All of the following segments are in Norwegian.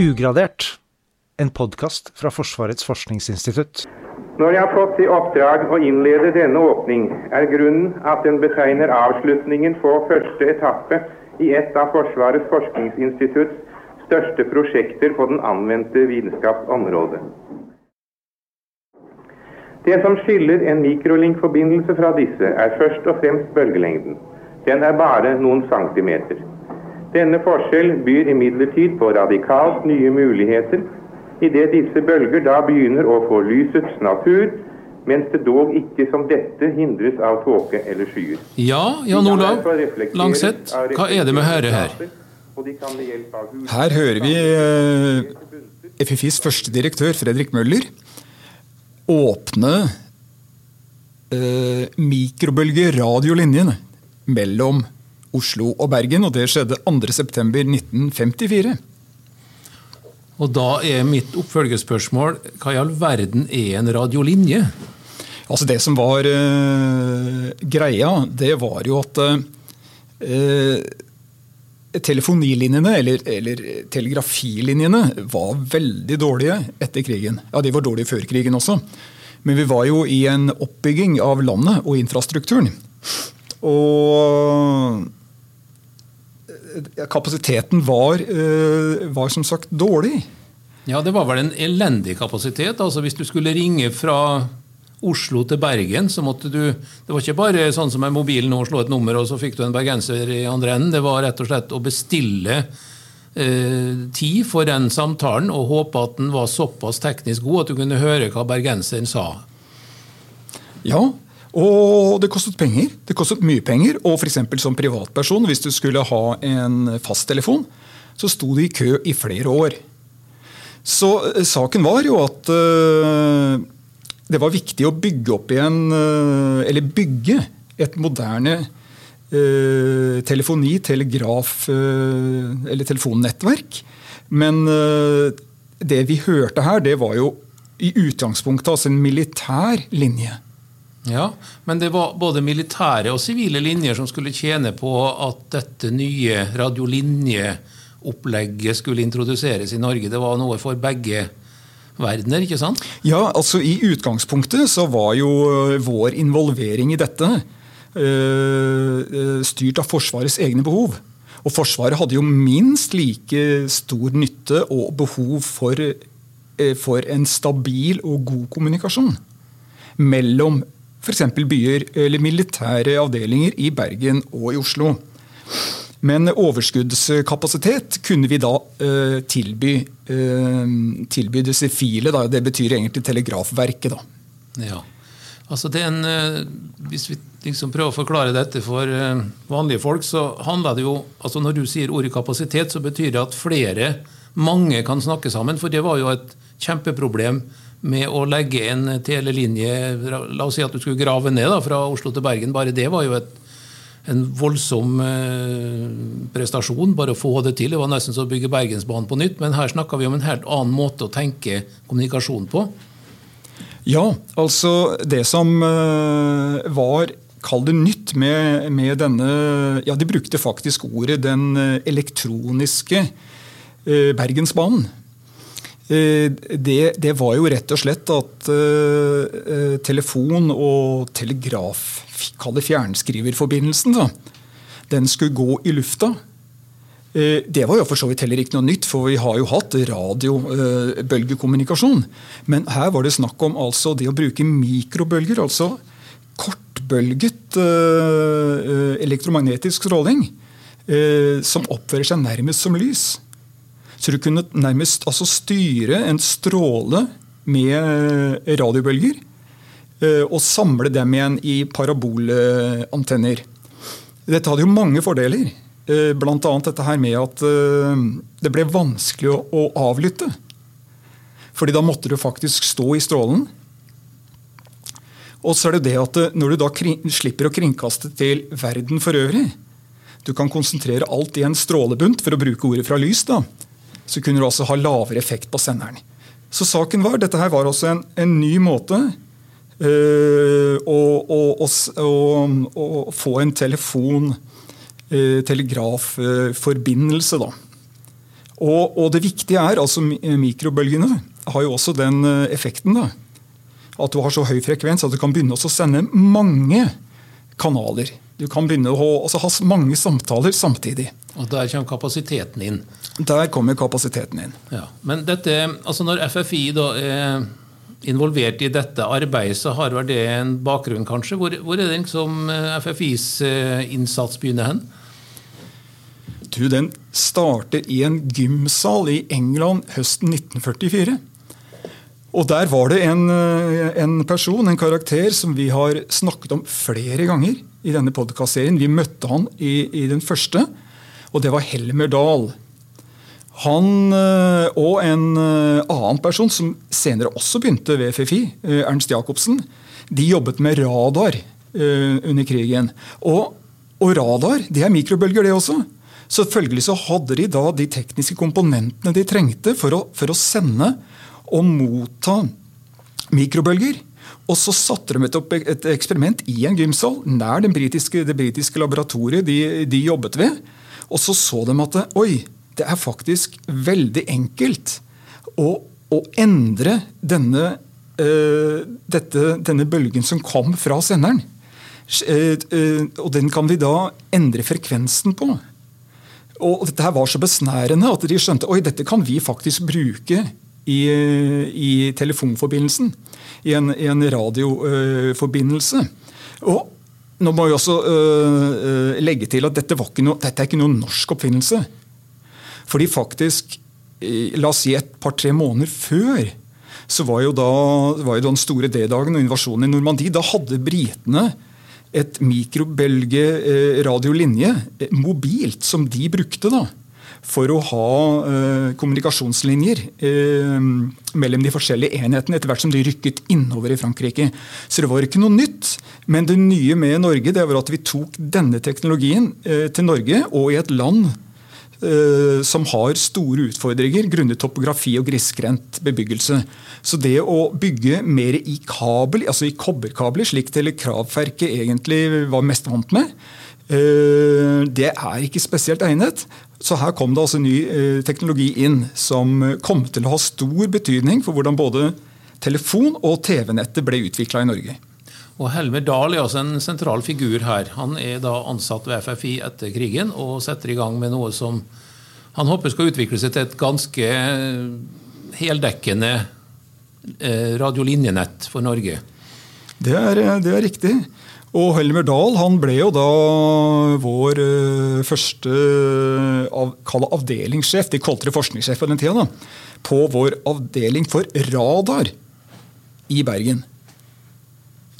Ugradert, en podkast fra Forsvarets forskningsinstitutt. Når jeg har fått i oppdrag å innlede denne åpning, er grunnen at den betegner avslutningen på første etappe i et av Forsvarets forskningsinstitutts største prosjekter på den anvendte vitenskapsområdet. Det som skiller en mikrolinkforbindelse fra disse, er først og fremst bølgelengden. Den er bare noen centimeter. Denne forskjell byr imidlertid på radikalt nye muligheter, idet disse bølger da begynner å få lysets natur, mens det dog ikke som dette hindres av tåke eller skyer. Ja, Jan Olav Langseth, hva er det vi hører her? Her hører vi eh, FFIs første direktør, Fredrik Møller, åpne eh, mikrobølgeradiolinjen mellom Oslo og Bergen, og det skjedde 2.9.1954. Og da er mitt oppfølgespørsmål hva i all verden er en radiolinje? Altså Det som var uh, greia, det var jo at uh, telefonilinjene, eller, eller, telegrafilinjene, var veldig dårlige etter krigen. Ja, De var dårlige før krigen også. Men vi var jo i en oppbygging av landet og infrastrukturen. Og kapasiteten var, var, som sagt dårlig. Ja, det var vel en elendig kapasitet. altså Hvis du skulle ringe fra Oslo til Bergen, så måtte du Det var ikke bare sånn som med mobilen nå, slå et nummer, og så fikk du en bergenser i andre enden. Det var rett og slett å bestille eh, tid for den samtalen og håpe at den var såpass teknisk god at du kunne høre hva bergenseren sa. Ja, og det kostet penger. Det kostet mye penger. Og f.eks. som privatperson, hvis du skulle ha en fasttelefon, så sto de i kø i flere år. Så eh, saken var jo at uh, det var viktig å bygge opp igjen, uh, eller bygge, et moderne uh, telefoni, telegraf eller telefonnettverk. Men det vi hørte her, det var jo i utgangspunktet altså en militær linje. Ja, Men det var både militære og sivile linjer som skulle tjene på at dette nye radiolinjeopplegget skulle introduseres i Norge. Det var noe for begge verdener, ikke sant? Ja, altså I utgangspunktet så var jo øh, vår involvering i dette øh, styrt av Forsvarets egne behov. Og Forsvaret hadde jo minst like stor nytte og behov for, for en stabil og god kommunikasjon mellom f.eks. byer eller militære avdelinger i Bergen og i Oslo. Men overskuddskapasitet kunne vi da uh, tilby, uh, tilby det sifile. Det betyr egentlig telegrafverket. Da. Ja. Altså en, uh, hvis vi liksom prøver å forklare dette for vanlige folk, så handler det jo altså Når du sier ordet kapasitet, så betyr det at flere, mange, kan snakke sammen. For det var jo et kjempeproblem med å legge en telelinje La oss si at du skulle grave ned da, fra Oslo til Bergen. Bare det var jo et, en voldsom eh, prestasjon, bare å få det til. Det var nesten som å bygge Bergensbanen på nytt. Men her snakker vi om en helt annen måte å tenke kommunikasjon på. Ja, altså det som eh, var Kall det nytt med, med, denne Ja, de brukte faktisk ordet den eh, elektroniske Bergensbanen. Eh, det, det, var jo rett og slett at uh, telefon og telegraf, kall det fjernskriverforbindelsen, da, den skulle gå i lufta. Uh, det var jo for så vidt heller ikke noe nytt, for vi har jo hatt radiobølgekommunikasjon. Uh, Men her var det snakk om altså det å bruke mikrobølger, altså kortbølget elektromagnetisk stråling, som oppfører seg nærmest som lys. Så du kunne nærmest altså styre en stråle med radiobølger eh, og samle dem igjen i parabolantenner. Dette hadde jo mange fordeler. Eh, Bl.a. dette her med at eh, det ble vanskelig å avlytte. Fordi da måtte du faktisk stå i strålen. Og så er det det at når du da slipper å kringkaste til verden for øvrig Du kan konsentrere alt i en strålebunt, for å bruke ordet fra lys. da, så kunne du også ha lavere effekt på senderen. Så saken var, Dette her var også en, en ny måte øh, å, å, å, å, få en telefon, øh, telegrafforbindelse, da. Og, og, det viktige er altså mikrobølgene har jo også den eh, effekten da, at du har så høy frekvens at du kan begynne å sende mange kanaler. Du kan begynne å altså, ha mange samtaler samtidig. Og der kommer kapasiteten inn? Der kommer kapasiteten inn. Ja. Men dette, altså når FFI da er involvert i dette arbeidet, så har vel det en bakgrunn, kanskje? Hvor, hvor er det liksom eh, FFIs eh, innsats begynner hen? Du, Den starter i en gymsal i England høsten 1944. Og der var det en, eh, en, person, en karakter, som vi har snakket om flere ganger i denne podkastserien. Vi møtte han i, i, den første, og det var Helmer Dahl. Han eh, og en eh, annen person som senere også begynte ved FFI, Ernst Jacobsen, de jobbet med radar under krigen. Og, og radar, det er mikrobølger, det også. Så Selvfølgelig så hadde de da de tekniske komponentene de trengte for å, for å sende og motta mikrobølger. Og så satte de opp et eksperiment i en gymsal nær britiske, det britiske laboratoriet de, de, jobbet ved. Og så så de at oi, det er faktisk veldig enkelt å, å endre denne, uh, dette, denne bølgen som kom fra senderen. Uh, uh, og den kan vi da endre frekvensen på. Og dette her var så besnærende at de skjønte oi, dette kan vi faktisk bruke i, i telefonforbindelsen. I en, i en radioforbindelse. Og nå må vi også øh, legge til at dette, noe, dette er ikke noen norsk oppfinnelse. Fordi faktisk, la oss si et par-tre måneder før, så var jo da var jo den store D-dagen og invasjonen i Normandie. Da hadde britene et mikrobølgeradiolinje mobilt som de brukte. da for å ha eh, kommunikasjonslinjer eh, mellom de forskjellige enhetene etter hvert som de rykket innover i Frankrike. Så det var ikke noe nytt. Men det nye med Norge det var at vi tok denne teknologien eh, til Norge og i et land som har store utfordringer grunnet topografi og grisgrendt bebyggelse. Så det å bygge mer i kabel, altså i kobberkabler, slik Telegrafverket egentlig var mest vant med, det er ikke spesielt egnet. Så her kom det altså ny eh, teknologi inn som kom til å ha stor betydning for hvordan både telefon- og TV-nettet ble utvikla i Norge. Og Helmer Dahl er altså en sentral figur her. Han er da ansatt ved FFI etter krigen og setter i gang med noe som han håper skal utvikle seg til et ganske eh, heldekkende eh, radiolinjenett for Norge. Det er, det er riktig. Og Helmer Dahl han ble jo da vår uh, første av, avdelingssjef, de kalte det forskningssjef på den tida, da, på vår avdeling for radar i Bergen.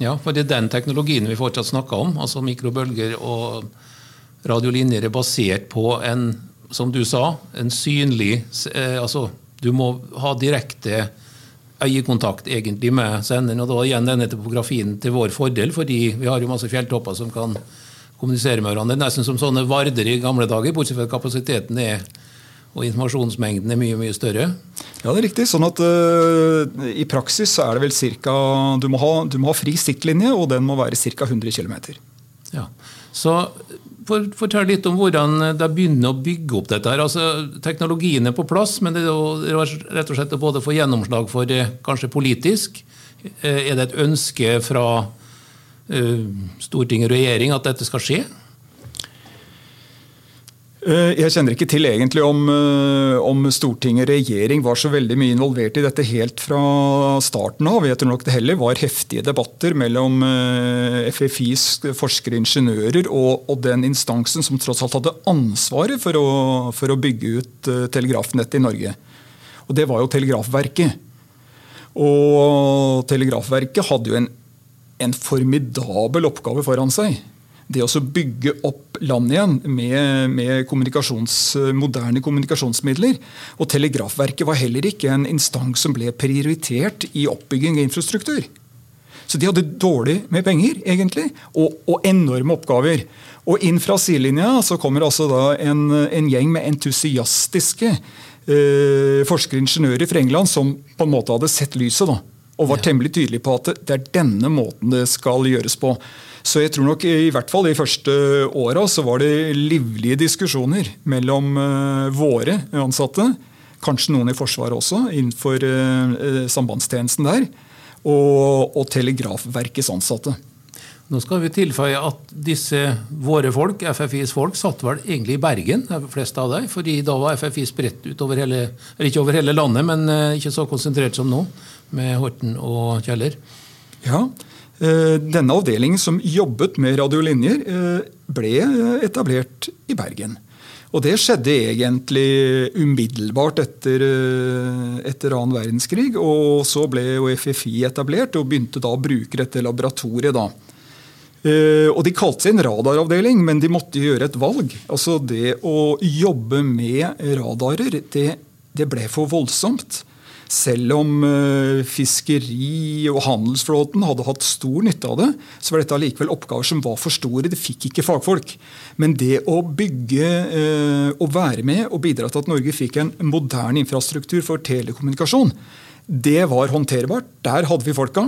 Ja, for det er den teknologien vi fortsatt snakker om. altså Mikrobølger og radiolinjer er basert på en, som du sa, en synlig eh, altså Du må ha direkte øyekontakt egentlig med senderen. Og da igjen denne topografien til vår fordel, fordi vi har jo masse fjelltopper som kan kommunisere med hverandre. Nesten som sånne varder i gamle dager, bortsett fra at kapasiteten er og informasjonsmengden er mye mye større? Ja, det er riktig. sånn at uh, I praksis så er det vel cirka, du må ha, du må ha fri siktlinje, og den må være ca. 100 km. Ja. Så Fortell litt om hvordan de begynner å bygge opp dette. her. Altså, teknologien er på plass, men det er jo rett og slett å både få gjennomslag for det kanskje politisk. Eh, er det et ønske fra uh, storting og regjering at dette skal skje? Eh, jeg kjenner ikke til egentlig om, eh, om Stortinget og regjering var så veldig mye involvert i dette helt fra starten av. Jeg tror nok det heller var heftige debatter mellom eh, FFIs forskere ingeniører og, og, den instansen som tross alt hadde ansvaret for å, for å bygge ut telegrafnettet i Norge. Og det var jo Telegrafverket. Og Telegrafverket hadde jo en, en formidabel oppgave foran seg det å bygge opp land igjen med, med kommunikasjons, moderne kommunikasjonsmidler. Og Telegrafverket var heller ikke en instans som ble prioritert i oppbygging av infrastruktur. Så de hadde dårlig med penger, egentlig, og, og enorme oppgaver. Og inn fra sidelinja så kommer altså da en, en gjeng med entusiastiske eh, forskere og ingeniører fra England som på en måte hadde sett lyset. da, Og var temmelig tydelige på at det er denne måten det skal gjøres på. Så jeg tror nok i hvert fall de første åra så var det livlige diskusjoner mellom uh, våre ansatte, kanskje noen i Forsvaret også, innenfor uh, sambandstjenesten der, og, og Telegrafverkets ansatte. Nå skal vi tilføye at disse våre folk, FFIs folk, satt vel egentlig i Bergen, de fleste av dem. fordi da var FFI spredt utover hele, eller ikke over hele landet, men eh, ikke så konsentrert som nå, med Horten og Kjeller. Ja, eh, denne avdelingen som jobbet med radiolinjer, eh, ble etablert i Bergen. Og det skjedde egentlig umiddelbart etter, etter annen verdenskrig. Og så ble jo FFI etablert og begynte da å bruke dette laboratoriet. da. Og De kalte seg en radaravdeling, men de måtte gjøre et valg. Altså Det å jobbe med radarer, det, det ble for voldsomt. Selv om uh, fiskeri- og handelsflåten hadde hatt stor nytte av det, så var dette allikevel oppgaver som var for store. Det fikk ikke fagfolk. Men det å bygge uh, og være med og bidra til at Norge fikk en moderne infrastruktur for telekommunikasjon, det var håndterbart. Der hadde vi folka.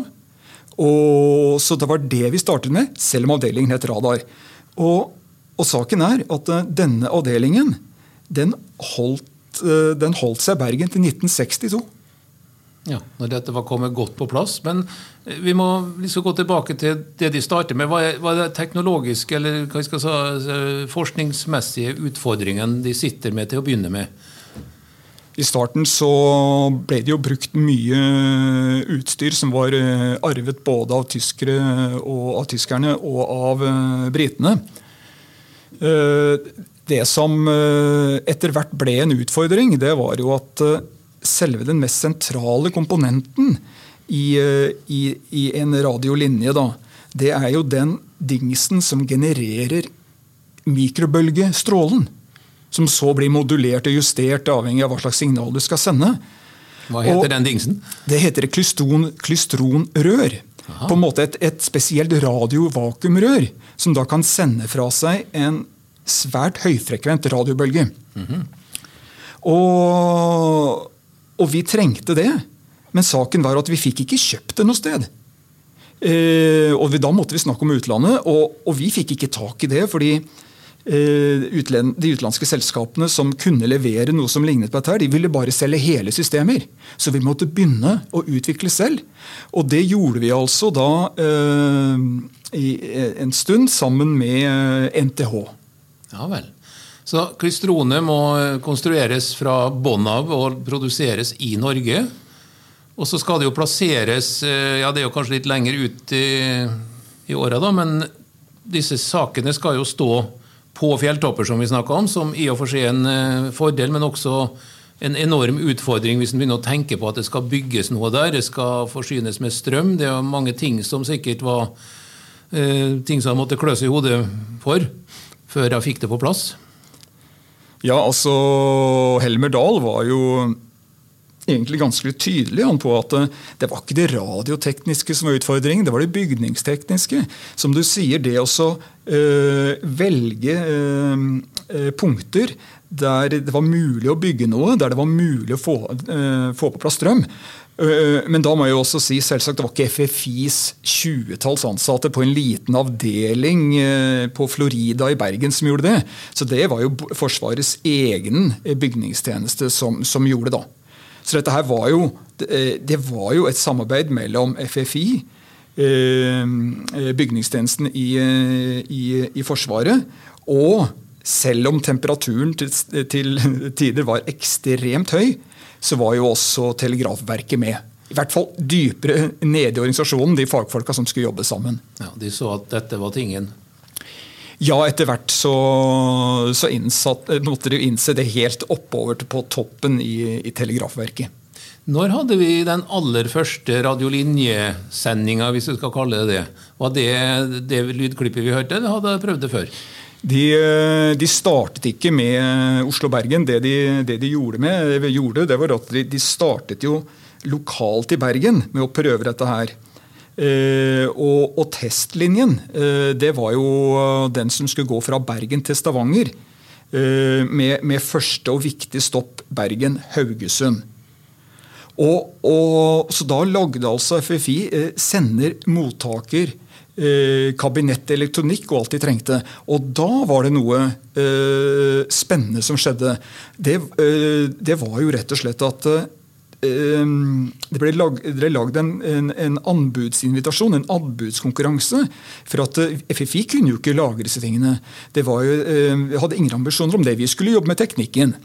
Og, så det var det vi startet med, selv om avdelingen het Radar. Og, og saken er at uh, denne avdelingen den holdt, den holdt seg i Bergen til 1962. Ja, når dette var kommet godt på plass. Men eh, vi må liksom gå tilbake til det de starter med. Hva er, hva er det teknologiske eller hva skal jeg si, forskningsmessige utfordringen de sitter med til å begynne med? I starten så ble det jo brukt mye utstyr som var eh, arvet både av, tyskere og, av tyskerne og av britene. Det som etter hvert ble en utfordring, det var jo at selve den mest sentrale komponenten i, i, i en radiolinje, da, det er jo den dingsen som genererer mikrobølgestrålen som så blir modulert og justert avhengig av hva slags signal du skal sende. Hva heter og den dingsen? Det heter klystron, klystronrør. Aha. På en måte et, et spesielt radiovakuumrør som da kan sende fra seg en svært høyfrekvent radiobølge. Mm -hmm. og, og, vi trengte det, men saken var at vi fikk ikke kjøpt det noe sted. Eh, og Da måtte vi snakke om utlandet, og, og vi fikk ikke tak i det. fordi Eh, de utenlandske selskapene som kunne levere noe som lignet på dette, de ville bare selge hele systemer. Så vi måtte begynne å utvikle selv. Og det gjorde vi altså da eh, i en stund sammen med NTH. Ja vel. Så Klystrone må konstrueres fra bånn av og produseres i Norge. Og så skal det jo plasseres eh, ja det er jo kanskje litt lenger ut i, i åra, da, men disse sakene skal jo stå på fjelltopper, som vi snakka om, som i og for seg er en eh, fordel, men også en enorm utfordring hvis en begynner å tenke på at det skal bygges noe der. Det skal forsynes med strøm. Det er mange ting som sikkert var eh, ting som han måtte klø seg i hodet for før jeg fikk det på plass. Ja, altså Helmer Dahl var jo egentlig ganske tydelig på at eh, det var ikke det radiotekniske som var utfordringen, det var det bygningstekniske. Som du sier, det å øh, velge øh, punkter der det var mulig å bygge noe, der det var mulig å få, øh, få på plass strøm. Men da må jeg jo også si selvsagt det var ikke FFIs 20-talls ansatte på en liten avdeling på Florida i Bergen som gjorde det. Så det var jo Forsvarets egen bygningstjeneste som, som gjorde det. da. Så dette her var jo, eh, det var jo et samarbeid mellom FFI, eh, bygningstjenesten i, eh, i, i Forsvaret, og selv om temperaturen til, til tider var ekstremt høy, så var jo også Telegrafverket med. I hvert fall dypere nede i organisasjonen, de fagfolka som skulle jobbe sammen. Ja, De så at dette var tingen? Ja, etter hvert så, så innsatt, måtte de innse det helt oppover på toppen i, i Telegrafverket. Når hadde vi den aller første radiolinjesendinga, hvis du skal kalle det det? Var det det lydklippet vi hørte, eller hadde jeg prøvd det før? De, de, startet ikke med Oslo-Bergen. Det, de, det de gjorde, med, gjorde, det var at de, de startet jo lokalt i Bergen med å prøve dette her. Eh, og, og, testlinjen eh, det var jo den som skulle gå fra Bergen til Stavanger. Eh, med, med, første og viktig stopp Bergen-Haugesund. Og, og, så da lagde altså FFI eh, sender, mottaker, eh, kabinettelektronikk og alt de trengte. Og da var det noe eh, spennende som skjedde. Det, eh, det, var jo rett og slett at eh, det ble lagd en, en, en, anbudsinvitasjon, en anbudskonkurranse. For at eh, FFI kunne jo ikke lage disse tingene. Det jo, vi hadde ingen ambisjoner om det. Vi skulle jobbe med teknikken.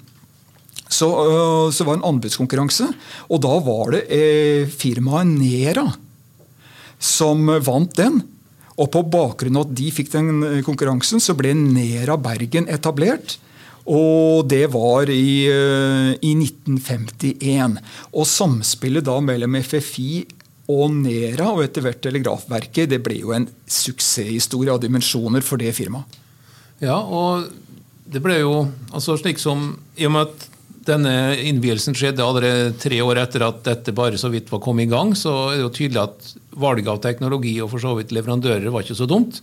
Så, så var det en anbudskonkurranse, og da var det eh, firmaet Nera som vant den. Og på bakgrunn av at de fikk den konkurransen, så ble Nera Bergen etablert. Og det var i, eh, i 1951. Og samspillet da mellom FFI og Nera og etter hvert Telegrafverket det ble jo en suksesshistorie av dimensjoner for det firmaet. Ja, og det ble jo altså slik som I og med at denne innvielsen skjedde allerede tre år etter at dette bare så vidt var kommet i gang, så er det jo tydelig at valget av teknologi og for så vidt leverandører var ikke så dumt.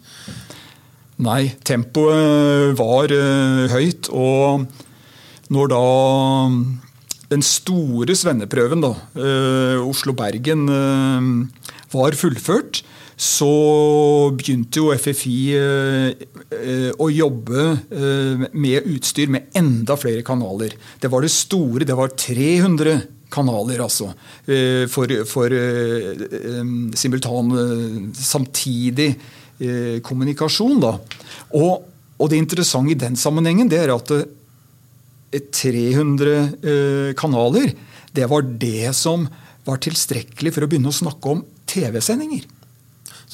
Nei, tempoet var uh, høyt. Og når da den store svenneprøven, da, uh, Oslo-Bergen, uh, var fullført, så begynte jo FFI å jobbe med utstyr med enda flere kanaler. Det var det store. Det var 300 kanaler, altså. For, for simultan samtidig Eh, kommunikasjon. Da. Og, og, det interessante i den sammenhengen det er at 300 eh, eh, kanaler det var det som var tilstrekkelig for å begynne å snakke om TV-sendinger.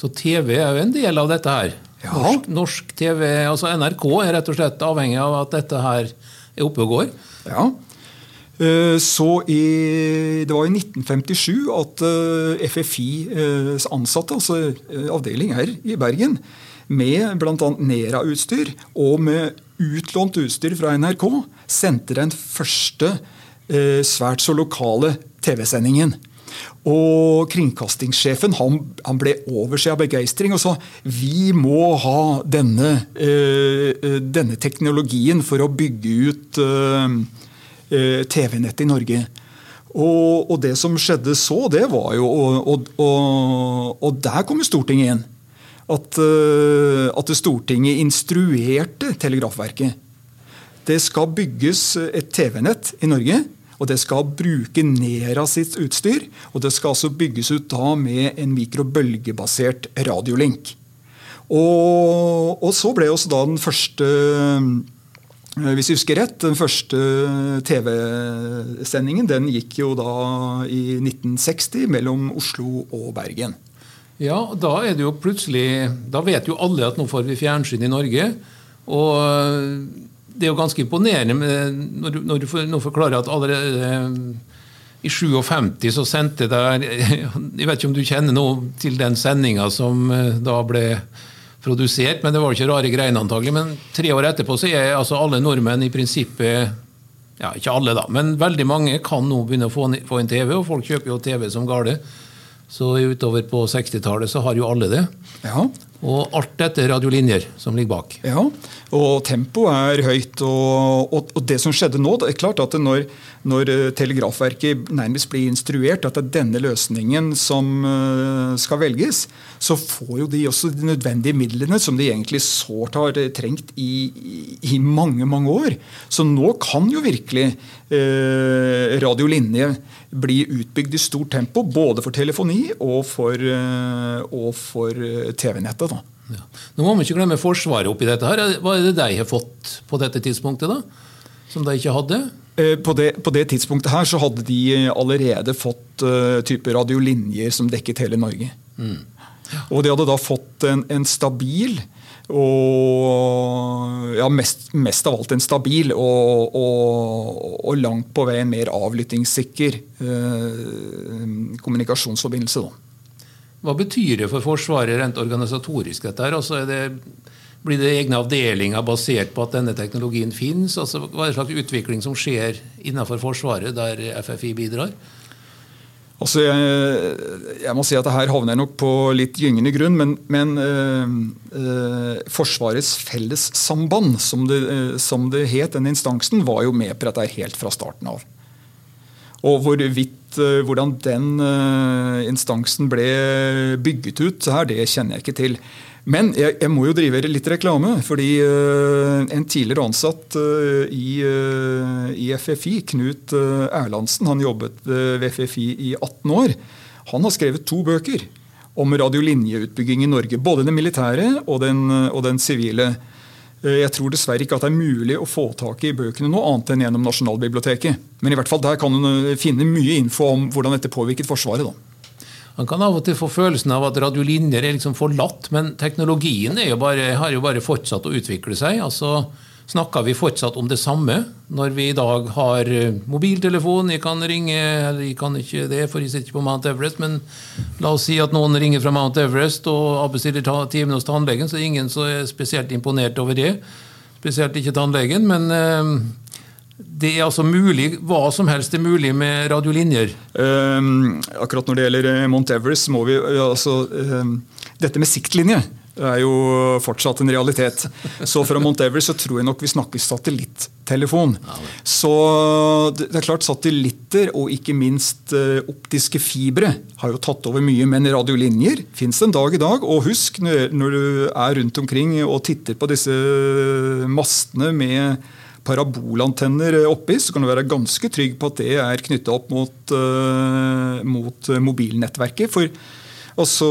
Så TV er jo en del av dette her? Ja. Norsk, norsk, TV, altså NRK er rett og slett avhengig av at dette her er oppe og går? Ja. Eh, så i, Det var i 1957 at eh, FFIs ansatte, altså eh, avdeling her i Bergen, med bl.a. Nera-utstyr og med utlånt utstyr fra NRK, sendte den første svært så lokale TV-sendingen. Og kringkastingssjefen han, han, ble over seg av begeistring og sa vi må ha denne, denne teknologien for å bygge ut Eh, TV-nettet i Norge. Og, og, det som skjedde så, det var jo Og, og, og der kommer Stortinget igjen. At, at Stortinget instruerte Telegrafverket. Det skal bygges et TV-nett i Norge. Og det skal bruke Nera sitt utstyr. Og det skal altså bygges ut da med en mikrobølgebasert radiolink. Og, og så ble også da den første Eh, hvis jeg husker rett, Den første TV-sendingen den gikk jo da i 1960 mellom Oslo og Bergen. Ja, da er det jo plutselig Da vet jo alle at nå får vi fjernsyn i Norge. Og det er jo ganske imponerende når, du, når du nå forklarer at allerede eh, i 57 så sendte der Jeg vet ikke om du kjenner noe til den sendinga som da ble produsert, men det var ikke rare greiene antagelig. Men tre år etterpå så er altså alle nordmenn i prinsippet ja, Ikke alle, da, men veldig mange kan nå begynne å få en TV, og folk kjøper jo TV som gale. Så utover på 60-tallet så har jo alle det. Ja. Og alt dette er radiolinjer som ligger bak. Ja, og tempoet er høyt. Og, og, og, det som skjedde nå, det er klart at når, når eh, Telegrafverket nærmest blir instruert at det er denne løsningen som uh, skal velges, så får jo de også de nødvendige midlene som de egentlig sårt har trengt i, i, i mange, mange år. Så nå kan jo virkelig eh, radiolinje bli utbygd i stort tempo, både for telefoni og for, uh, for TV-nettet. Ja. Nå må vi ikke glemme Forsvaret oppi dette. her. Hva er det de har fått på dette tidspunktet, da? Som de ikke hadde? Eh, på det, på det tidspunktet her så hadde de allerede fått uh, type radiolinjer som dekket hele Norge. Mm. Ja. Og de hadde da fått en, en stabil og ja, mest, mest, av alt en stabil og, og, og, langt på vei en mer avlyttingssikker eh, kommunikasjonsforbindelse. Da. Hva betyr det for Forsvaret rent organisatorisk? dette her? Altså det, blir det egne avdelinger basert på at denne teknologien finnes? Altså, hva er det slags utvikling som skjer innenfor Forsvaret, der FFI bidrar? Altså, jeg, jeg, må si at her havner jeg nok på litt gyngende grunn, men, men øh, øh, Forsvarets fellessamband, som det, øh, som det het, den instansen, var jo med på dette helt fra starten av. Og hvorvidt hvordan den instansen ble bygget ut her, det kjenner jeg ikke til. Men jeg, jeg må jo drive litt reklame, fordi uh, en tidligere ansatt uh, i, uh, i, FFI, Knut Erlandsen, han jobbet ved FFI i 18 år. Han har skrevet to bøker om radiolinjeutbygging i Norge. Både den militære og den sivile. Jeg tror dessverre ikke at det er mulig å få tak i bøkene noe annet enn gjennom Nasjonalbiblioteket. Men i hvert fall der kan du finne mye info om hvordan dette påvirket Forsvaret. da. Man kan av og til få følelsen av at radiolinjer er liksom forlatt, men teknologien jo bare, har jo bare fortsatt å utvikle seg. altså Snakker vi fortsatt om det samme når vi i dag har eh, mobiltelefon? Jeg kan ringe, eller jeg kan ikke det, for jeg sitter ikke på Mount Everest, men la oss si at noen ringer fra Mount Everest og avbestiller timen hos tannlegen, så er ingen så er spesielt imponert over det. Spesielt ikke tannlegen, men eh, det er altså mulig, Hva som helst er mulig med radiolinjer? Um, akkurat når det gjelder eh, Mount Everest, må vi altså um, Dette med siktlinje er jo fortsatt en realitet. Så fra Mount Everest så tror jeg nok vi snakker satellittelefon. Så det er klart Satellitter og ikke minst eh, optiske fibre har jo tatt over mye. Men radiolinjer fins en dag i dag. Og husk, når du er rundt omkring og titter på disse mastene med parabolantenner oppi, så kan du være ganske trygg på at det er knytta opp mot, uh, mot mobilnettverket. For også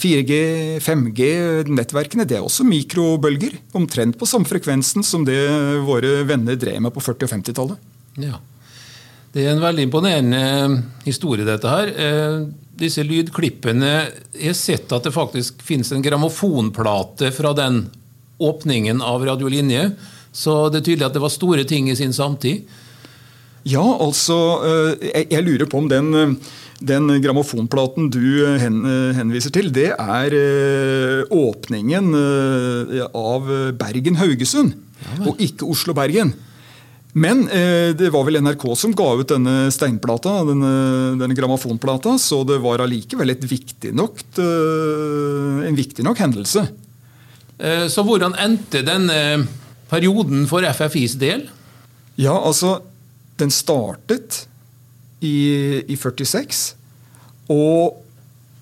4G, 5G-nettverkene det er også mikrobølger. Omtrent på samme frekvensen som det våre venner drev med på 40- og 50-tallet. Ja. Det er en veldig imponerende eh, historie, dette her. Eh, disse lydklippene Jeg har sett at det faktisk finnes en grammofonplate fra den åpningen av radiolinje så det er tydelig at det var store ting i sin samtid. Ja, altså eh, Jeg lurer på om den, eh, den grammofonplaten du eh, henviser til, det er åpningen av Bergen-Haugesund, ja, og ikke Oslo-Bergen. Men det var vel NRK som ga ut denne steinplata, denne, denne grammofonplata, så det var allikevel et viktig nok, en viktig nok hendelse. Så hvordan endte denne perioden for FFIs del? Ja, altså Den startet i, i 46. Og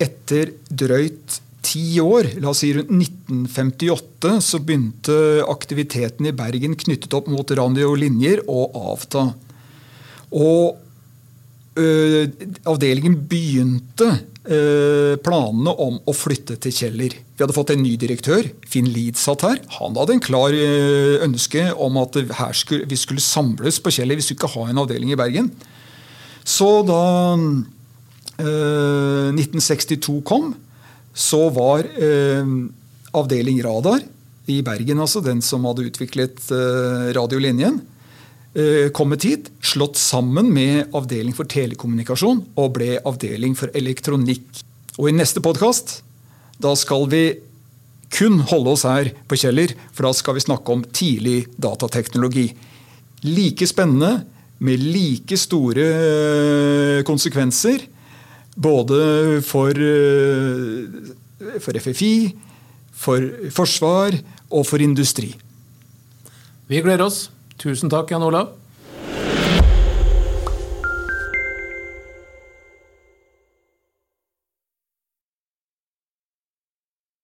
etter drøyt ti år, la oss si rundt 1958, så begynte aktiviteten i Bergen knyttet opp mot radio-linjer å avta. Og ø, avdelingen begynte ø, planene om å flytte til Kjeller. Vi hadde fått en ny direktør. Finn Lied satt her. Han hadde en klar eh, ønske om at skulle, vi skulle samles på Kjeller. Vi skulle ikke ha en avdeling i Bergen. Så da eh, 1962 kom, så var eh, avdeling Radar i Bergen, altså den som hadde utviklet eh, radiolinjen, eh, kommet hit, slått sammen med avdeling for telekommunikasjon og ble avdeling for elektronikk. Og i neste podkast da skal vi kun holde oss her på Kjeller, for da skal vi snakke om tidlig datateknologi. Like spennende, med like store eh, konsekvenser. Både for, eh, for FFI, for forsvar og for industri. Vi gleder oss. Tusen takk, Jan Olav.